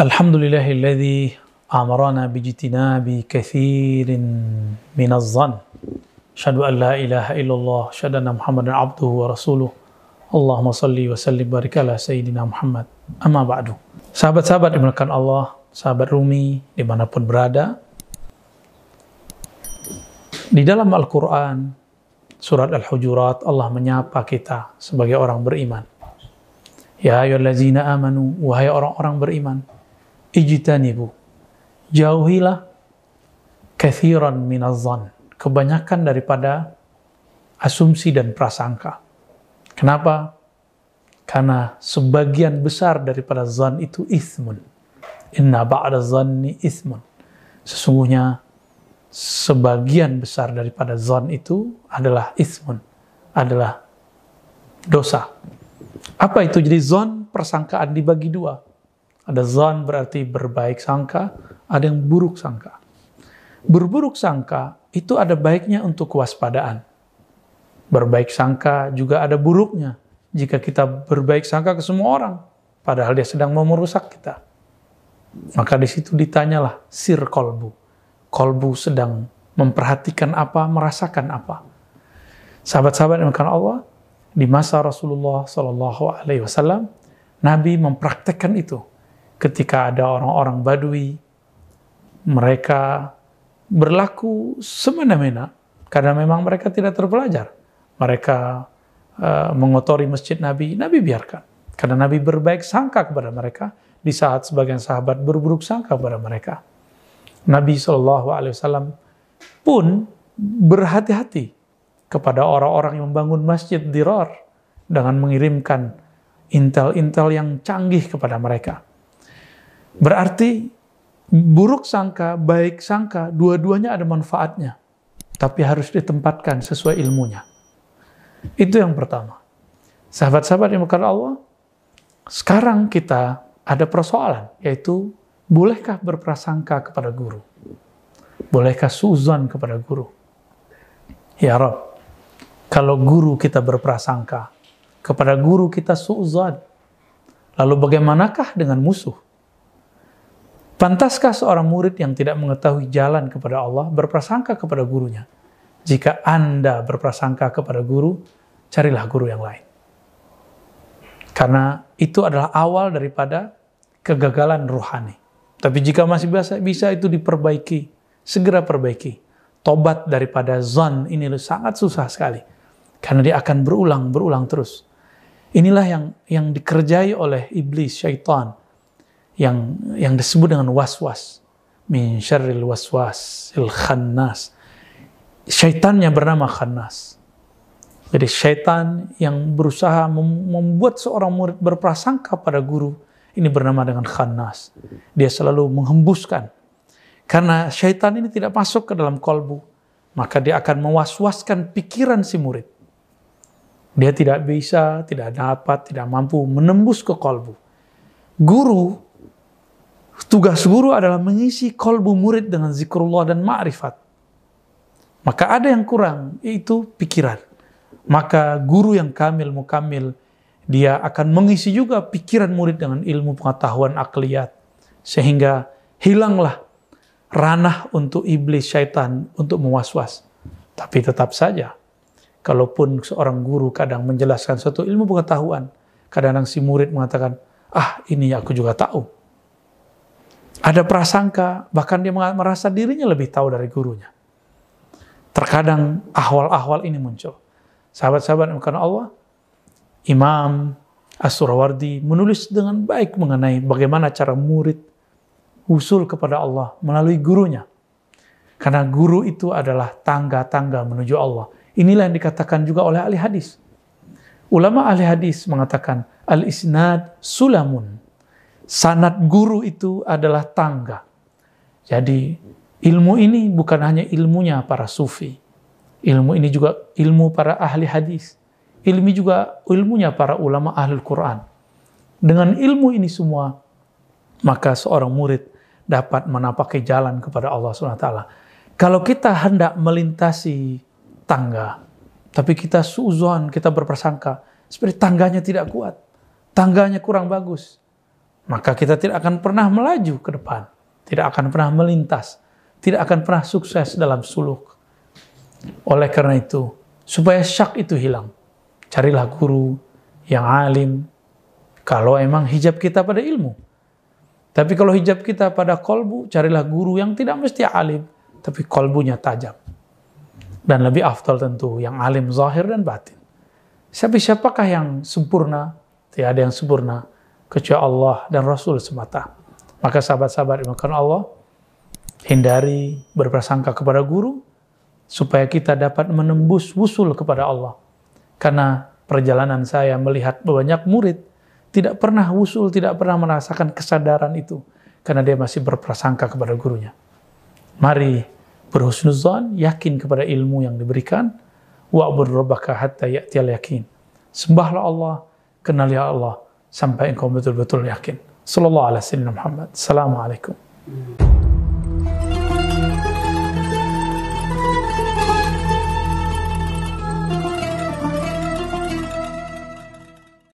الحمد لله الذي أمرنا باجتناب كثير من الظن أشهد أن لا إله إلا الله أشهد أن محمدا عبده ورسوله اللهم صل وسلم بارك على سيدنا Muhammad أما بعد sahabat-sahabat dimulakan Allah sahabat Rumi dimanapun berada di dalam Al-Quran surat Al-Hujurat Allah menyapa kita sebagai orang beriman Ya ayyuhallazina amanu wahai orang-orang beriman ijtanibu. Jauhilah kathiran minazan kebanyakan daripada asumsi dan prasangka. Kenapa? Karena sebagian besar daripada zan itu ismun inna ba'da zanni ismun sesungguhnya sebagian besar daripada zan itu adalah ismun adalah dosa. Apa itu? Jadi zon persangkaan dibagi dua. Ada zon berarti berbaik sangka, ada yang buruk sangka. Berburuk sangka itu ada baiknya untuk kewaspadaan. Berbaik sangka juga ada buruknya jika kita berbaik sangka ke semua orang, padahal dia sedang mau merusak kita. Maka di situ ditanyalah sir kolbu. Kolbu sedang memperhatikan apa, merasakan apa. Sahabat-sahabat yang Allah, di masa Rasulullah Shallallahu Alaihi Wasallam, Nabi mempraktekkan itu. Ketika ada orang-orang Badui, mereka berlaku semena-mena karena memang mereka tidak terpelajar. Mereka uh, mengotori masjid Nabi, Nabi biarkan. Karena Nabi berbaik sangka kepada mereka di saat sebagian sahabat berburuk sangka kepada mereka. Nabi Wasallam pun berhati-hati kepada orang-orang yang membangun masjid dirar dengan mengirimkan intel-intel yang canggih kepada mereka. Berarti buruk sangka, baik sangka, dua-duanya ada manfaatnya. Tapi harus ditempatkan sesuai ilmunya. Itu yang pertama. Sahabat-sahabat yang bukan Allah, sekarang kita ada persoalan, yaitu bolehkah berprasangka kepada guru? Bolehkah suzon kepada guru? Ya Rob, kalau guru kita berprasangka, kepada guru kita su'zad, lalu bagaimanakah dengan musuh? Pantaskah seorang murid yang tidak mengetahui jalan kepada Allah berprasangka kepada gurunya? Jika Anda berprasangka kepada guru, carilah guru yang lain. Karena itu adalah awal daripada kegagalan rohani. Tapi jika masih bisa, bisa itu diperbaiki, segera perbaiki. Tobat daripada zon ini sangat susah sekali karena dia akan berulang, berulang terus. Inilah yang yang dikerjai oleh iblis, syaitan. Yang yang disebut dengan was-was. Min syarril waswas, il khannas. Syaitannya bernama khannas. Jadi syaitan yang berusaha membuat seorang murid berprasangka pada guru, ini bernama dengan khannas. Dia selalu menghembuskan. Karena syaitan ini tidak masuk ke dalam kolbu, maka dia akan mewaswaskan pikiran si murid. Dia tidak bisa, tidak dapat, tidak mampu menembus ke kolbu. Guru, tugas guru adalah mengisi kolbu murid dengan zikrullah dan ma'rifat. Maka ada yang kurang, yaitu pikiran. Maka guru yang kamil, mukamil, dia akan mengisi juga pikiran murid dengan ilmu pengetahuan akliyat. Sehingga hilanglah ranah untuk iblis syaitan untuk mewaswas. Tapi tetap saja, Kalaupun seorang guru kadang menjelaskan suatu ilmu pengetahuan, kadang-kadang si murid mengatakan, ah ini aku juga tahu. Ada prasangka, bahkan dia merasa dirinya lebih tahu dari gurunya. Terkadang ahwal-ahwal ini muncul. Sahabat-sahabat yang Allah, Imam As-Surawardi menulis dengan baik mengenai bagaimana cara murid usul kepada Allah melalui gurunya. Karena guru itu adalah tangga-tangga menuju Allah Inilah yang dikatakan juga oleh ahli hadis. Ulama ahli hadis mengatakan al-isnad sulamun. Sanad guru itu adalah tangga. Jadi ilmu ini bukan hanya ilmunya para sufi. Ilmu ini juga ilmu para ahli hadis. Ilmu juga ilmunya para ulama ahli Quran. Dengan ilmu ini semua, maka seorang murid dapat menapaki jalan kepada Allah SWT. Kalau kita hendak melintasi tangga. Tapi kita suzon, kita berprasangka. Seperti tangganya tidak kuat. Tangganya kurang bagus. Maka kita tidak akan pernah melaju ke depan, tidak akan pernah melintas, tidak akan pernah sukses dalam suluk. Oleh karena itu, supaya syak itu hilang, carilah guru yang alim, kalau emang hijab kita pada ilmu. Tapi kalau hijab kita pada kolbu, carilah guru yang tidak mesti alim, tapi kolbunya tajam. Dan lebih afdal tentu, yang alim zahir dan batin. Siapa siapakah yang sempurna? Tidak ada yang sempurna kecuali Allah dan Rasul semata. Maka sahabat-sahabat dimakan Allah, hindari berprasangka kepada guru, supaya kita dapat menembus wusul kepada Allah. Karena perjalanan saya melihat banyak murid tidak pernah usul, tidak pernah merasakan kesadaran itu karena dia masih berprasangka kepada gurunya. Mari berhusnuzan, yakin kepada ilmu yang diberikan, wa'bud rabbaka hatta ya'tiyal yakin. Sembahlah Allah, kenali Allah sampai engkau betul-betul yakin. Sallallahu alaihi wasallam Muhammad. Assalamualaikum.